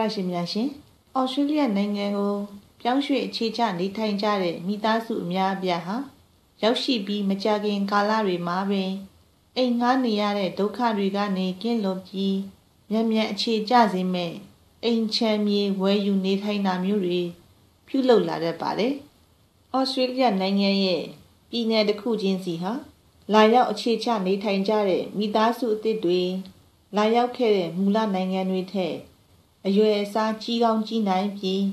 ရရှင်များရှင်ဩစတြေးလျနိုင်ငံကိုပြောင်းရွှေ့အခြေချနေထိုင်ကြတဲ့မိသားစုအများအပြားဟာရောက်ရှိပြီးမကြာခင်ကာလတွေမှာပင်အိမ်ငှားနေရတဲ့ဒုက္ခတွေကနေကင်းလွတ်ပြီးမြန်မြန်အခြေကျစေမဲ့အိမ်ချမ်းမြေဝယ်ယူနေထိုင်တာမျိုးတွေပြုလုပ်လာတတ်ပါတယ်။ဩစတြေးလျနိုင်ငံရဲ့ပြည်내တစ်ခုချင်းစီဟာလာရောက်အခြေချနေထိုင်ကြတဲ့မိသားစုအသစ်တွေလာရောက်ခဲ့တဲ့မူလနိုင်ငံတွေထက် အရွယ်အစားကြီးကောင်းကြီးနိုင်ပြီး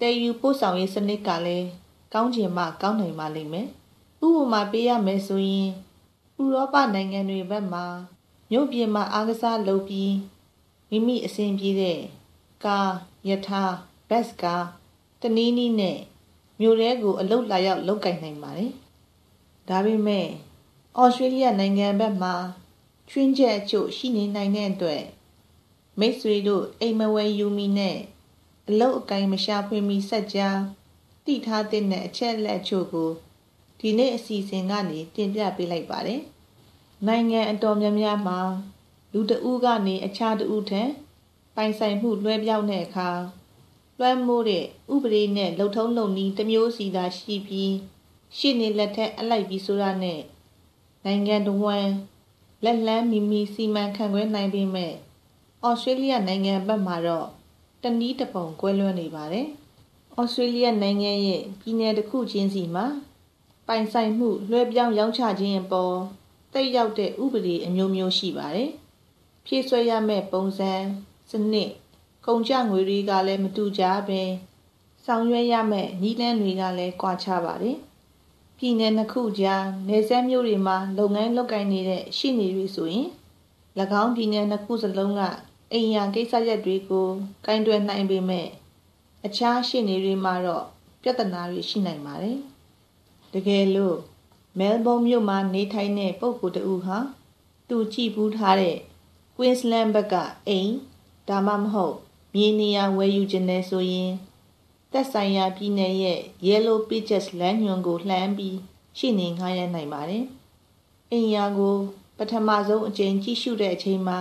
တည်ယူပို့ဆောင်ရေးစနစ်ကလည်းကောင်းချင်မှကောင်းနိုင်ပါလိမ့်မယ်။ဥပမာပေးရမယ်ဆိုရင်ဥရောပနိုင်ငံတွေဘက်မှာမြို့ပြင်မှာအားကစားလုပ်ပြီးမိမိအဆင်ပြေတဲ့ကားယထာဘတ်စ်ကားတနည်းနည်းနဲ့မြို့ထဲကို အလုတ်လာရောက်လောက်ကင်နိုင်ပါတယ်။ဒါပေမဲ့ဩစတြေးလျနိုင်ငံဘက်မှာချွင်းချက်အချို့ရှိနေနိုင်တဲ့အတွက် မိတ်ဆွေတို့အိမ်မဝဲယူမီနဲ့အလုတ်အကင်မရှာဖွေမီဆက်ကြားတိထားတဲ့အချက်လက်အချို့ကိုဒီနေ့အစီအစဉ်ကနေတင်ပြပေးလိုက်ပါတယ်။နိုင်ငံအတော်များများမှာလူတဦးကနေအခြားတဦးထံပိုင်ဆိုင်မှုလွှဲပြောင်းတဲ့အခါလွှမ်းမိုးတဲ့ဥပဒေနဲ့လှုပ်ထုံးလုပ်နည်းတစ်မျိုးစီသာရှိပြီးရှင်းနေလက်ထက်အလိုက်ပြီးဆိုတာနဲ့နိုင်ငံတော်ဝန်လက်လန်းမီမီစီမံခန့်ခွဲနိုင်ပေမဲ့ ဩစတြေးလျနိုင်ငံဘက်မှာတော့တနည်းတပုံကွဲလွဲနေပါတယ်။ဩစတြေးလျနိုင်ငံရဲ့ပြည်내တစ်ခုချင်းစီမှာပိုင်ဆိုင်မှုလွှဲပြောင်းရောင်းချခြင်းအပေါ်တိတ်ရောက်တဲ့ဥပဒေအမျိုးမျိုးရှိပါတယ်။ဖြည့်ဆွဲရမယ့်ပုံစံစနစ်ကုန်ကျငွေတွေကလည်းမတူကြပဲဆောင်ရွက်ရမယ့်နည်းလမ်းတွေကလည်းကွာခြားပါတယ်။ပြည်내နှစ်ခုကြားနေဆက်မျိုးတွေမှာလုပ်ငန်းလုပ်ကိုင်နေတဲ့ရှိနေတွေဆိုရင်၎ င်းပြည်내နှစ်ခုစလုံးကအိမ်ယာကိစ္စရပ်တွေကိုကင်တွယ်နိုင်ပေမဲ့အခြားရှိနေတွေမှာတော့ပြဿနာတွေရှိနိုင်ပါတယ်။တကယ်လို့မဲလ်ဘုန်းမြို့မှာနေထိုင်တဲ့ပုဂ္ဂိုလ်တဦးဟာသူကြည့်ဘူးထားတဲ့ Queensland ဘက်ကအိမ်ဒါမှမဟုတ်မြေနေရာဝယ်ယူခြင်းနဲ့ဆိုရင်သက်ဆိုင်ရာပြည်နယ်ရဲ့ Yellow Pages လမ်းညွှန်ကိုလှမ်းပြီးရှင်းနေငှားရနိုင်ပါတယ်။အိမ်ယာကို ပထမဆုံးအကြိမ်ကြည့်ရှုတဲ့အချိန်မှာ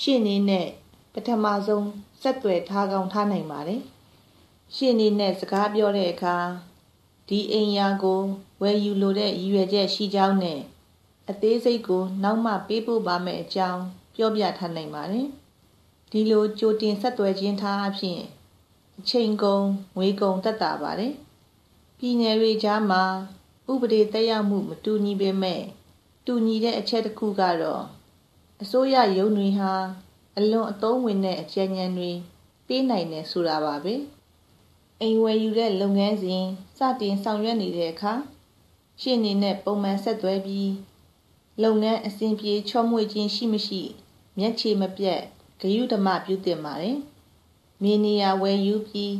ရှင်းနေနဲ့ပထမဆုံးဆက်သွယ်ထားကောင်းထားနိုင်ပါတယ်။ရှင်းနေနဲ့စကားပြောတဲ့အခါဒီအိမ်ယာကိုဝယ်ယူလိုတဲ့ရည်ရွယ်ချက်ရှိကြောင်းနဲ့အသေးစိတ်ကိုနောက်မှပေးပို့ပါမယ်အကြောင်းပြောပြထားနိုင်ပါတယ်။ဒီလိုကြိုတင်ဆက်သွယ်ခြင်းထားအဖြစ်အချိန်ကုန်ငွေကုန်တက်တာပါတယ်ပြည်နယ်တွေကြားမှာဥပဒေတက်ရောက်မှုမတူညီပေမဲ့ တူညီတဲ့အချက်တစ်ခုကတော့အစိုးရရုံးတွေဟာအလွန်အသုံးဝင်တဲ့အကြံဉာဏ်တွေပေးနိုင်တယ်ဆိုတာပါပဲအိမ်ဝယ်ယူတဲ့လုပ်ငန်းစဉ်စတင်ဆောင်ရွက်နေတဲ့အခါရှင်းနေနဲ့ပုံမှန်ဆက်သွဲပြီးလုပ်ငန်းအစဉ်ပြေချောမွေ့ခြင်းရှိမရှိ မျက်ခြေမပြတ်ဂယုဓမ္မပြုတင်ပါတယ်။မြေနေရာဝယ်ယူပြီး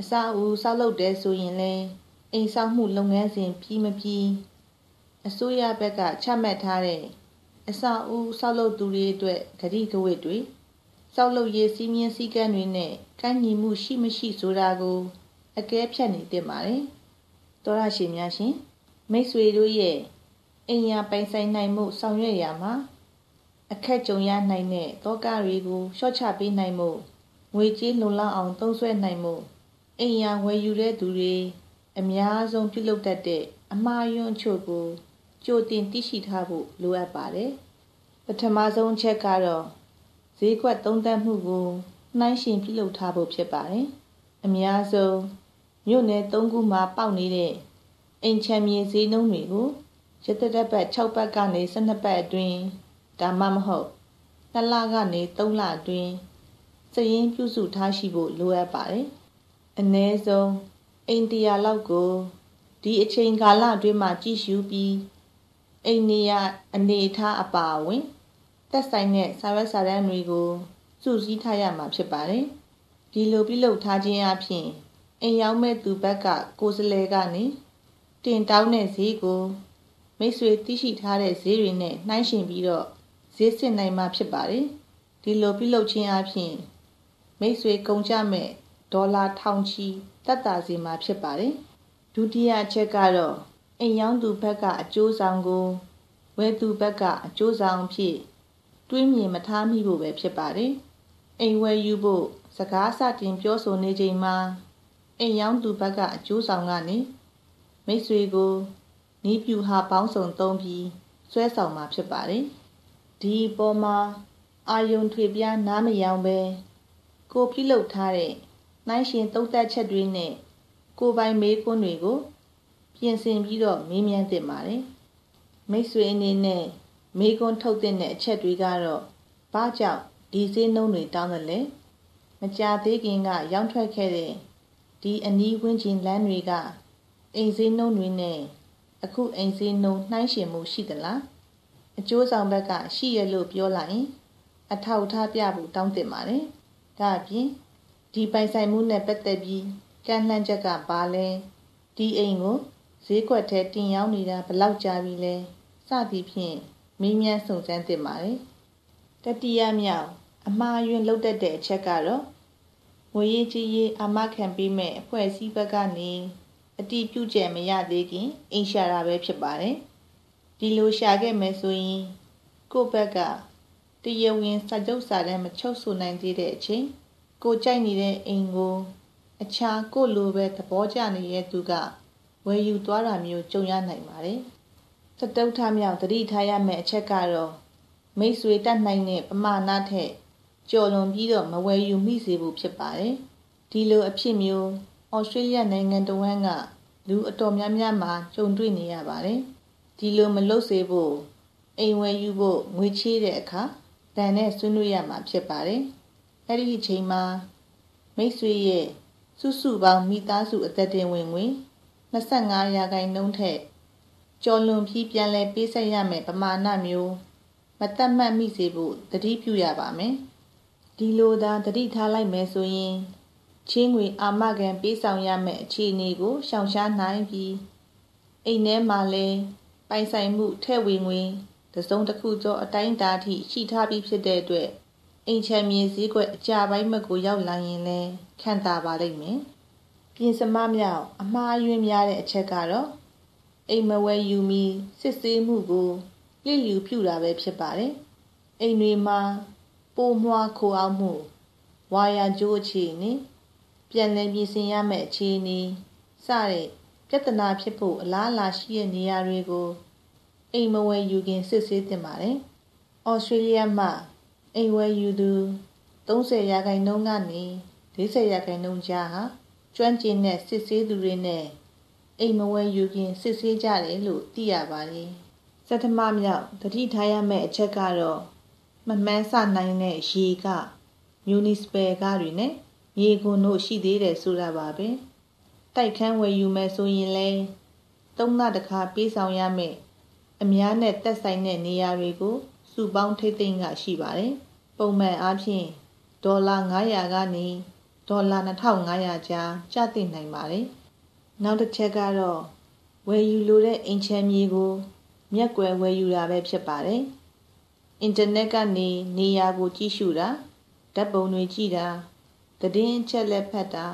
အစအဦးဆောက်လုပ်တယ်ဆိုရင်လည်းအိမ်ဆောက်မှုလုပ်ငန်းစဉ်ပြီးမပြီး အစိုးရဘက်ကချမှတ်ထားတဲ့အစအဦးဆောက်လုပ်သူတွေအတွက်ဂတိကဝတ်တွေဆောက်လုပ်ရေးစီးမြင်စည်းကမ်းတွေနဲ့ကန့်ညီမှုရှိမရှိဆိုတာကိုအကဲဖြတ်နေတင်ပါတယ်။သောရရှင်များရှင်မိတ်ဆွေတို့ရဲ့အိမ်ယာပိုင်ဆိုင်နိုင်မှုဆောင်ရွက်ရမှာအခက်ကြုံရနိုင်တဲ့တောကတွေကိုလျှော့ချပေးနိုင်မှုငွေကြေးလုံလောက်အောင်သုံးစွဲနိုင်မှုအိမ်ယာဝယ်ယူတဲ့သူတွေအများဆုံးပြုလုပ်တတ်တဲ့အမှားယွင်းချို့ကို ကြိုတင်သိရှိထားဖို့လိုအပ်ပါတယ်ပထမဆုံးအချက်ကတော့ဈေးကွက်သုံးသပ်မှုကိုနှိုင်းယှဉ်ပြုလုပ်ထားဖို့ဖြစ်ပါတယ်အများဆုံးမြို့နယ်၃ခုမှာပေါက်နေတဲ့အိမ်ချမ်းမြေဈေးနှုန်းတွေကိုရတတက်ပတ်6ပတ်ကနေ12ပတ်အတွင်းဒါမှမဟုတ်2လကနေ3လအတွင်းစည်ရင်းပြုစုထားရှိဖို့လိုအပ်ပါတယ်။အ ਨੇ ဆုံးအိမ်တရာလောက်ကိုဒီအချိန်ကာလအတွင်းမှာကြည့်ရှုပြီး အိမ်နေရအနေထားအပါအဝင်သက်ဆိုင်တဲ့စာရွက်စာတမ်းတွေကိုစုစည်းထားရမှာဖြစ်ပါတယ်။ဒီလိုပြုလုပ်ထားခြင်းအပြင်အိမ်ရောက်မဲ့သူဘက်ကကိုယ်စလဲကနေတင်တောင်းတဲ့ဈေးကိုမိတ်ဆွေသိရှိထားတဲ့ဈေးတွေနဲ့နှိုင်းယှဉ်ပြီးတော့ဈေးဆင့်နိုင်မှာဖြစ်ပါတယ်ဒီလိုပြုလုပ်ခြင်းအပြင်မိတ်ဆွေကုန်ကြမဲ့ဒေါ်လာထောင်ချီတက်တာစီမှာဖြစ်ပါတယ်ဒုတိယအချက်ကတော့ အိမ်ရောင်းသူဘက်ကအကျိုးဆောင်ကိုဝယ်သူဘက်ကအကျိုးဆောင်ဖြစ်တွေးမြင်မထားမိဖို့ပဲဖြစ်ပါတယ်အိမ်ဝယ်ယူဖို့စကားစတင်ပြောဆိုနေချိန်မှာအိမ်ရောက်သူဘက်ကအကျိုးဆောင်ကနေမိတ်ဆွေကိုနီးပြူဟာပေါင်းစုံသုံးပြီးဆွဲဆောင်มาဖြစ်ပါတယ်ဒီပေါ်မှာအာယုံထွေပြားနားမယောင်ပဲကိုပြုလုပ်ထားတဲ့နိုင်ရှင်သုံးသက်ချက်တွေနဲ့ကိုပိုင်မေးခွန်းတွေကို ပြင်ဆင်ပြီးတော့မေးမြန်းတင်ပါတယ်မိတ်ဆွေအနေနဲ့မေးခွန်းထုတ်တဲ့အချက်တွေကတော့ဘာကြောင့်ဒီဈေးနှုန်းတွေတောင်းတယ်လဲမကြသေးခင်က ရောင်းထွက်ခဲ့တဲ့ဒီအနီးဝန်းကျင်လမ်းတွေကအိမ်ဈေးနှုန်းတွေနဲ့အခုအိမ်ဈေးနှုန်းနှိုင်းယှဉ်မှုရှိသလားအကျိုးဆောင်ဘက်ကရှိရလို့ပြောလိုက်ရင် အထောက်အထားပြဖို့တောင်းတင်ပါတယ်ဒါအပြင်ဒီပိုင်ဆိုင်မှုနဲ့ပတ်သက်ပြီးကန့်လှမ်းချက်ကဘာလဲဒီအိမ်ကို ဈေးကွက်ထဲတင်ရောက်နေတာဘလောက်ကြာပြီလဲစသည်ဖြင့်မင်းမြန်းစုံစမ်းတင်ပါတယ်တတိယမြောက်အမှားယွင်းလုပ်တတ်တဲ့အချက်ကတော့ငွေရေးကြီးရေးအမခံပေးမဲ့အဖွဲ့အစည်းဘက်ကနေအတိပြုကျမရသေးခင်အိမ်ရှာတာပဲဖြစ်ပါတယ်ဒီလိုရှာခဲ့မယ်ဆိုရင်ကိုယ့်ဘက်ကတရဝင်စာချုပ်စာတမ်းမချုပ်ဆိုနိုင်သေးတဲ့အချိန်ကိုကြိုက်နေတဲ့အိမ်ကို အခြားကိုလိုပဲသဘောကျနေတဲ့သူက ဝယ်ယူသွားတာမျိုးကြုံရနိုင်ပါတယ်။သတုထမြောက်တတိထားရမယ့်အချက်ကတော့မိတ်ဆွေတတ်နိုင်တဲ့ပမာဏထက်ကျော်လွန်ပြီးတော့မဝယ်ယူမိစေဖို့ဖြစ်ပါတယ်။ဒီလိုအဖြစ်မျိုးဩစတြေးလျနိုင်ငံတဝန်းကလူအတော်များများမှာကြုံတွေ့နေရပါတယ်။ဒီလိုမလုပ်စေဖို့အိမ်ဝယ်ယူဖို့ငွေချေးတဲ့အခါတန်နဲ့ဆွေးနွေးရမှာဖြစ်ပါတယ်။အဲ့ဒီအချိန်မှာမိတ်ဆွေရဲ့စုစုပေါင်းမိသားစုအသက်တင်ဝင်ငွေ 25ရာခိုင်နှုန်းထက်ကျော်လွန်ပြီးပြန်လည်ပေးဆက်ရမယ်ပမာဏမျိုးမတတ်မှတ်မိစေဖို့တတိပြုရပါမယ်။ဒီလိုသာတတိထားလိုက်မယ်ဆိုရင်ချင်းငွေအာမခံပေးဆောင်ရမယ့်အခြေအနေကိုရှောင်ရှားနိုင်ပြီးအိမ်ထဲမှာလဲပိုင်ဆိုင်မှုထဲ့ဝင်ငွေတစုံတစ်ခုသောအတိုင်းအတာထိရှိထားပြီးဖြစ်တဲ့အတွက်အိမ်ချမ်းမြေစည်းကွက်အကြပိုင်းမကိုရောက်လာရင်လဲခံတာပါလိမ့်မယ်။ ပြင်စမမြောက်အမှားယွင်းများတဲ့အချက်ကတော့အိမ်မဝဲယူမီစစ်ဆေးမှုကိုလျှလျူပြုတာပဲဖြစ်ပါတယ်။အိမ်တွေမှာပိုးမွှားခိုအောင်မှုဝါယာကြိုးအခြေအနေပြန်လည်ပြင်ဆင်ရမယ့်အခြေအနေစတဲ့ပြဿနာဖြစ်ဖို့အလားအလာရှိတဲ့နေရာတွေကိုအိမ်မဝယ်ယူခင်စစ်ဆေးတင်ပါတယ်။ဩစတြေးလျမှာအိမ်ဝယ်ယူသူ30ရာခိုင်နှုန်းကနေ40ရာခိုင်နှုန်းကြားဟာ ကျွမ်းကျင်တဲ့စစ်ဆေးသူတွေနဲ့အိမ်မဝယ်ယူခင်စစ်ဆေးကြတယ်လို့သိရပါတယ်။စက်တမမြောက်တတိထားရမယ့်အချက်ကတော့မမှန်းဆနိုင်တဲ့ရေကမြူနီစပယ်ကားတွေနဲ့ရေခွန်တို့ရှိသေးတယ်ဆိုတာပါပဲ။တိုက်ခန်းဝယ်ယူမယ်ဆိုရင်လဲသုံးလတစ်ခါပေးဆောင်ရမယ်အများနဲ့တက်ဆိုင်တဲ့နေရာတွေကိုစုပေါင်းထိသိမ်းကရှိပါတယ်။ပုံမှန်အားဖြင့်ဒေါ်လာ900ကနေ ဒေါ်လာ2500ကြားကျသင့်နိုင်ပါတယ်။နောက်တစ်ချက်ကတော့ဝယ်ယူလိုတဲ့အိမ်ချမ်းမြေကို မျက်ကွယ်ဝယ်ယူတာပဲဖြစ်ပါတယ်။အင်တာနက်ကနေနေရာကိုကြည့်ရှုတာဓာတ်ပုံတွေကြည့်တာသတင်းအချက်လက်ဖတ်တာ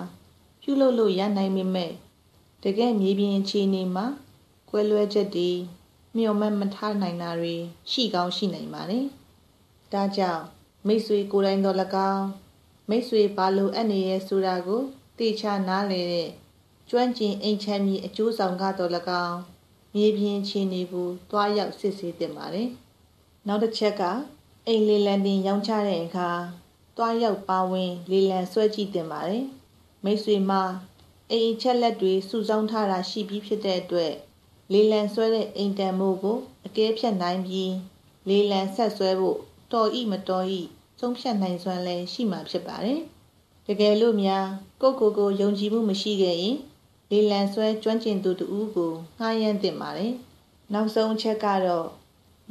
ပြုလုပ်လို့ရနိုင်ပေမဲ့တကယ်မြေပြင်အခြေအနေမှာကွဲလွဲချက်တွေမျှော်မှန်းမထားနိုင်တာတွေရှိကောင်းရှိနိုင်ပါတယ်။ဒါကြောင့်မိတ်ဆွေကိုယ်တိုင်တော်၎င်း မိတ်ဆွေဘာလို့အပ်နေရဲဆိုတာကိုတေချာနားလည်တဲ့ကျွမ်းကျင်အိမ်ချမ်းမြေအကျိုးဆောင်ကတော့၎င်းမြေပြင်ချင်းတွေကိုတွားရောက်စစ်ဆေးတင်ပါတယ်။နောက်တစ်ချက်ကအိမ်လေလံတင်ရောင်းချတဲ့အခါတွားရောက်ပါဝင် လေလံဆွဲကြည့်တင်ပါတယ်။မိတ်ဆွေမှာအိမ်ချက်လက်တွေစုဆောင်းထားတာရှိပြီးဖြစ်တဲ့အတွက်လေလံဆွဲတဲ့အိမ်တန်မို့ကိုအကဲဖြတ်နိုင်ပြီးလေလံဆက်ဆွဲဖို့တော်ဤမတော်ဤ သုံးဖြတ်နိုင်စွမ်းလည်းရှိမှာဖြစ်ပါတယ်။တကယ်လို့များကိုကိုကိုယုံကြည်မှုမရှိခဲ့ရင်လေလံဆွဲကျွမ်းကျင်သူတူကိုငှားရမ်းတင်ပါတယ်။နောက်ဆုံးချက်ကတော့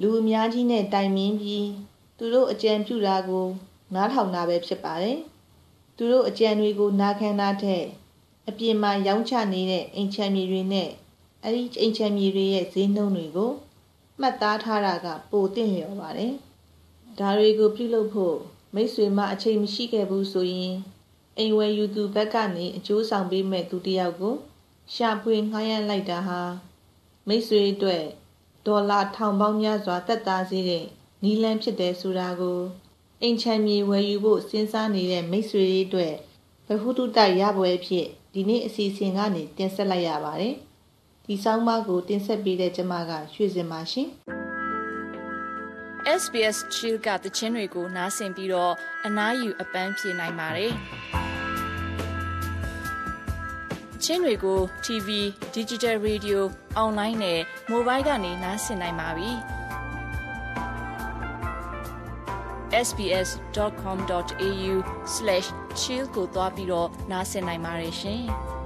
လူအများကြီးနဲ့တိုင်ပင်ပြီးသူတို့အကြံပြုတာကိုနားထောင်တာပဲဖြစ်ပါတယ်။သူတို့အကြံတွေကိုနားခံတာထက်အပြင်မှာရောင်းချနေတဲ့အိမ်ချမ်းမြေတွေနဲ့အဲ့ဒီအိမ်ချမ်းမြေတွေရဲ့ဈေးနှုန်းတွေကိုမှတ်သားထားတာကပိုတင့်လျော်ပါတယ်။ ဒါတွေကိုပြုလုပ်ဖို့မိတ်ဆွေမအချိန်မရှိခဲ့ဘူးဆိုရင်အိမ်ဝယ်ယူသူဘက်ကနေအကျိုးဆောင်ပေးမဲ့သူတယောက်ကိုရှာဖွေငှားရမ်းလိုက်တာဟာမိတ်ဆွေအတွက်ဒေါ်လာထောင်ပေါင်းများစွာတက်သားစေတဲ့နီလန်ဖြစ်တယ်ဆိုတာကိုအိမ်ချမ်းမြေဝယ်ယူဖို့စဉ်းစားနေတဲ့မိတ်ဆွေတွေအတွက်ဘဟုတုတရပွဲဖြစ်ဒီနေ့အစီအစဉ်ကနေတင်ဆက်လိုက်ရပါတယ်။ဒီဆောင်းပါးကိုတင်ဆက်ပေးတဲ့ကျမကရွှေစင်ပါရှင်။ SBS Chill ကတခြင်းတွေကိုနားဆင်ပြီးတော့အနားယူအပန်းဖြေနိုင်ပါတယ်။ချင်းတွေကို TV, Digital Radio, Online နဲ့ Mobile ကနေနားဆင်နိုင်ပါပြီ။ sbs.com.au/chill ကိုသွားပြီးတော့နားဆင်နိုင်ပါတယ်ရှင်။